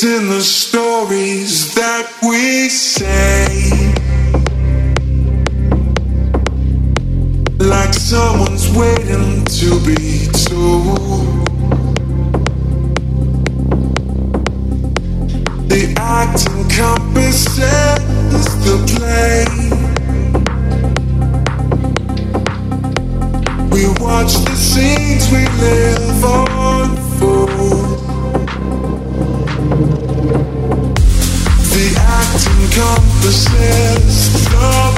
It's in the stories that we say. Like someone's waiting to be told. The act encompasses the play. We watch the scenes we live unfold. The encompasses the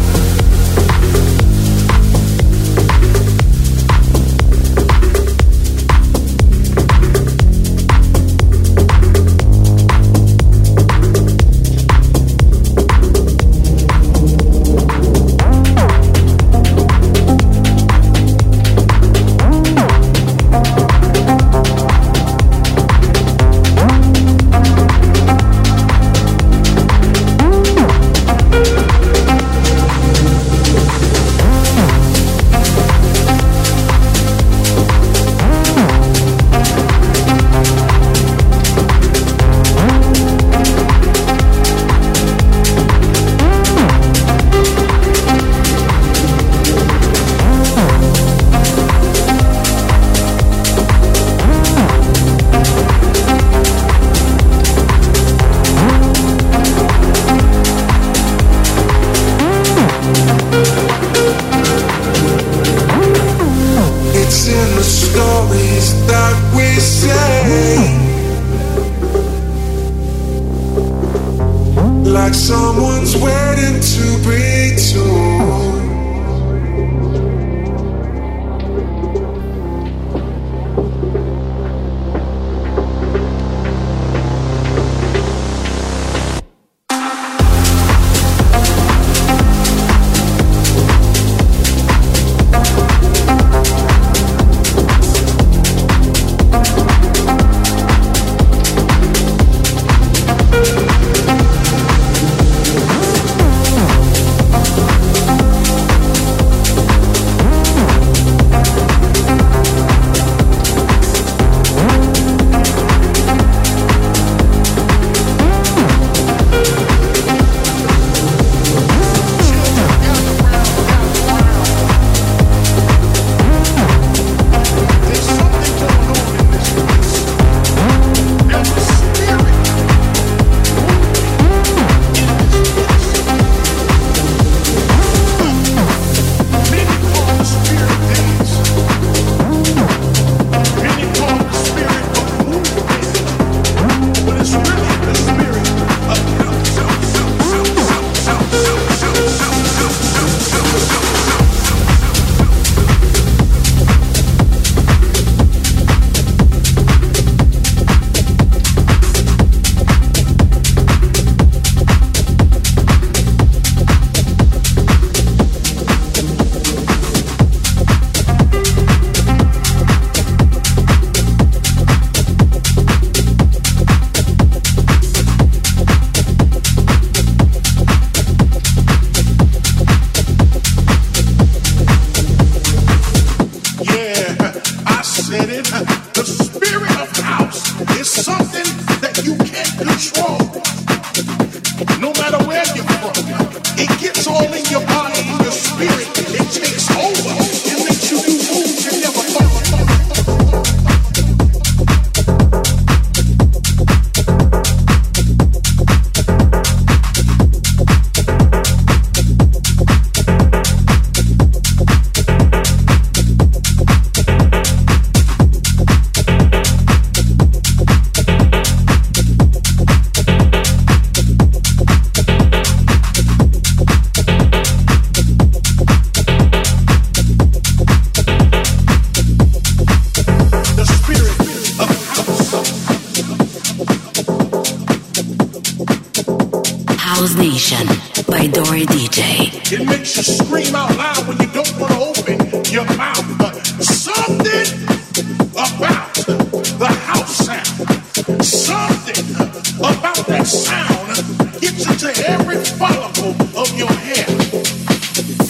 together gets into every follicle of your hair.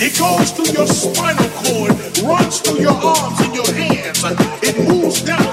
It goes through your spinal cord, runs through your arms and your hands. It moves down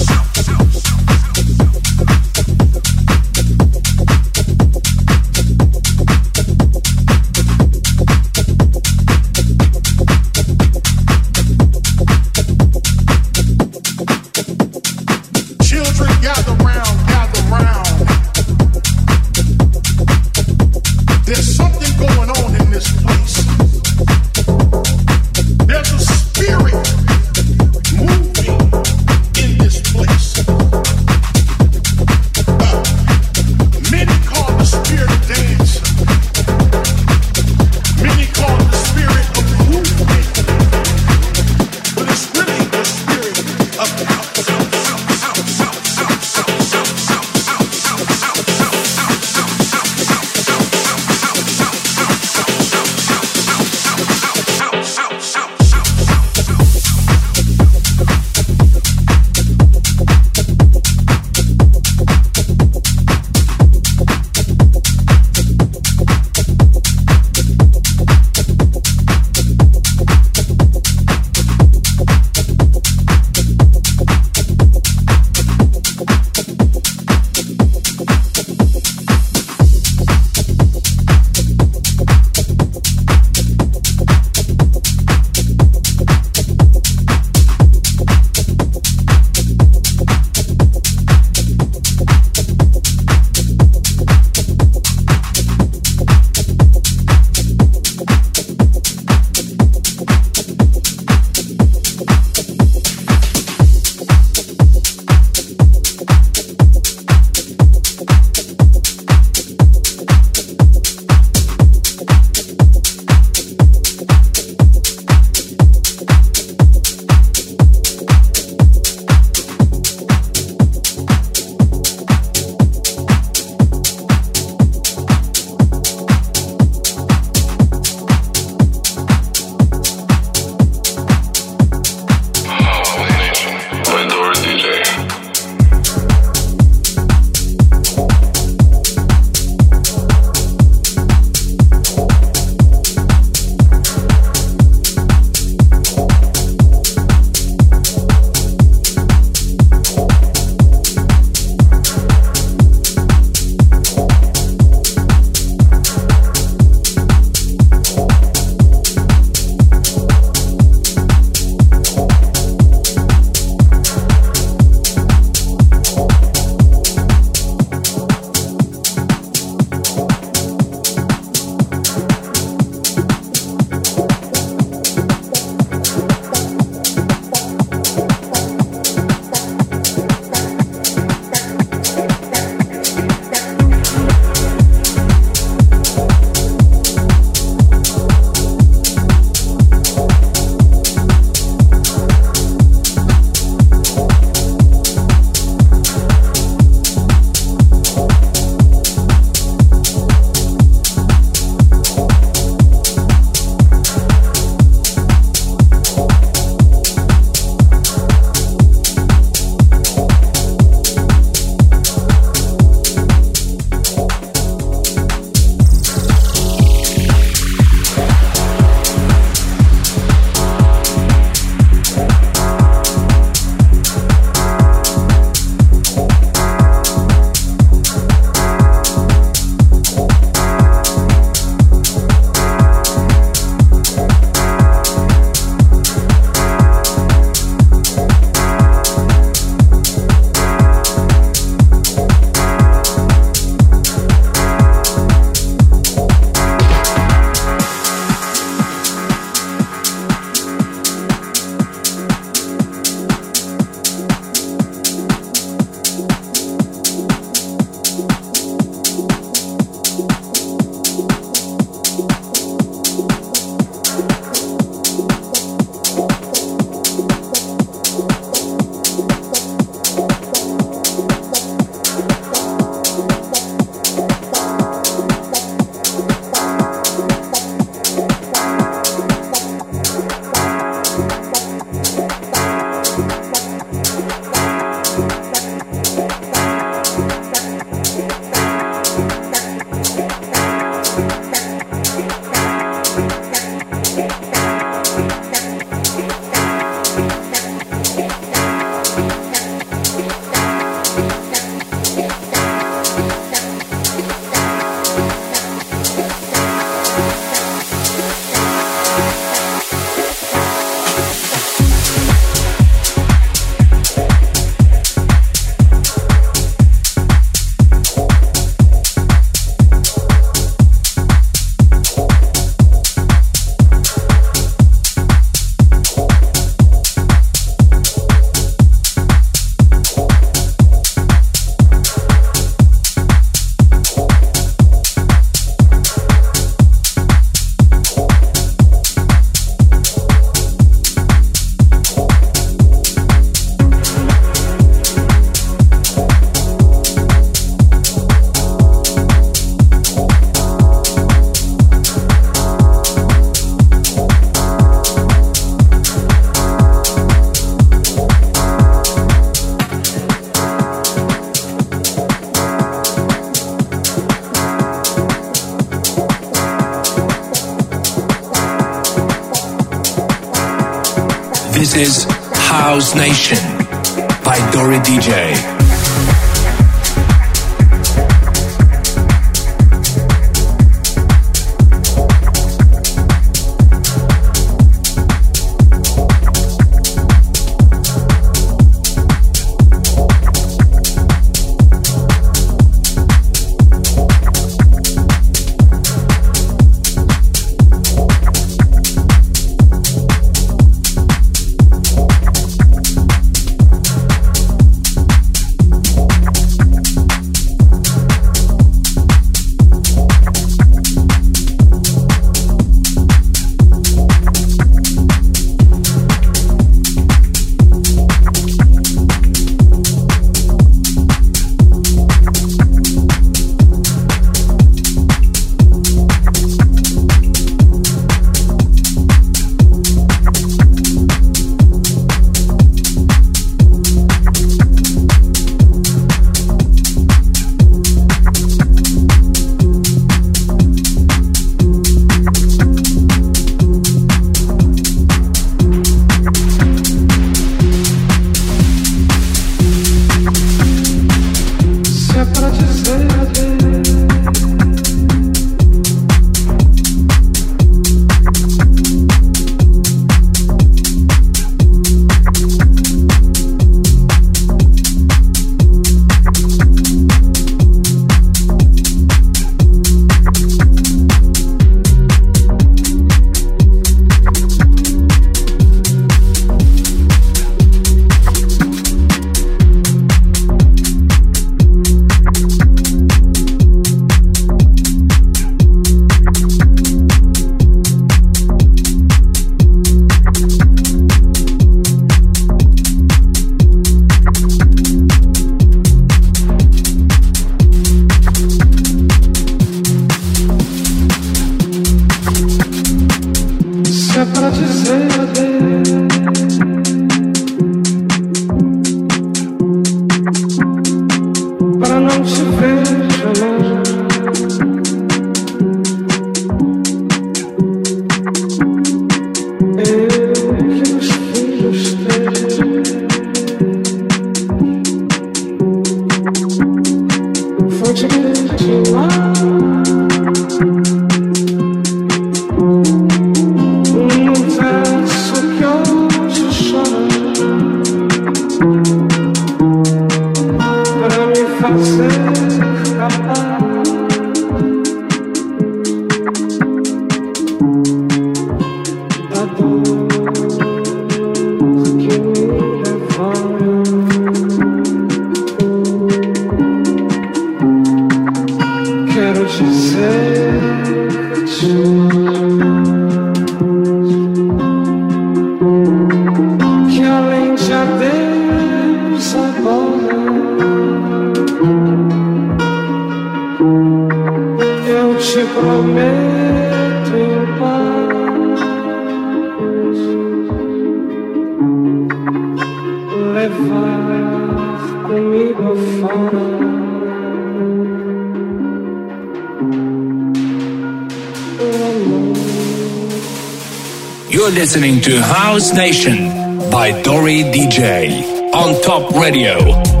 House Nation by Dory DJ on Top Radio.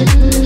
you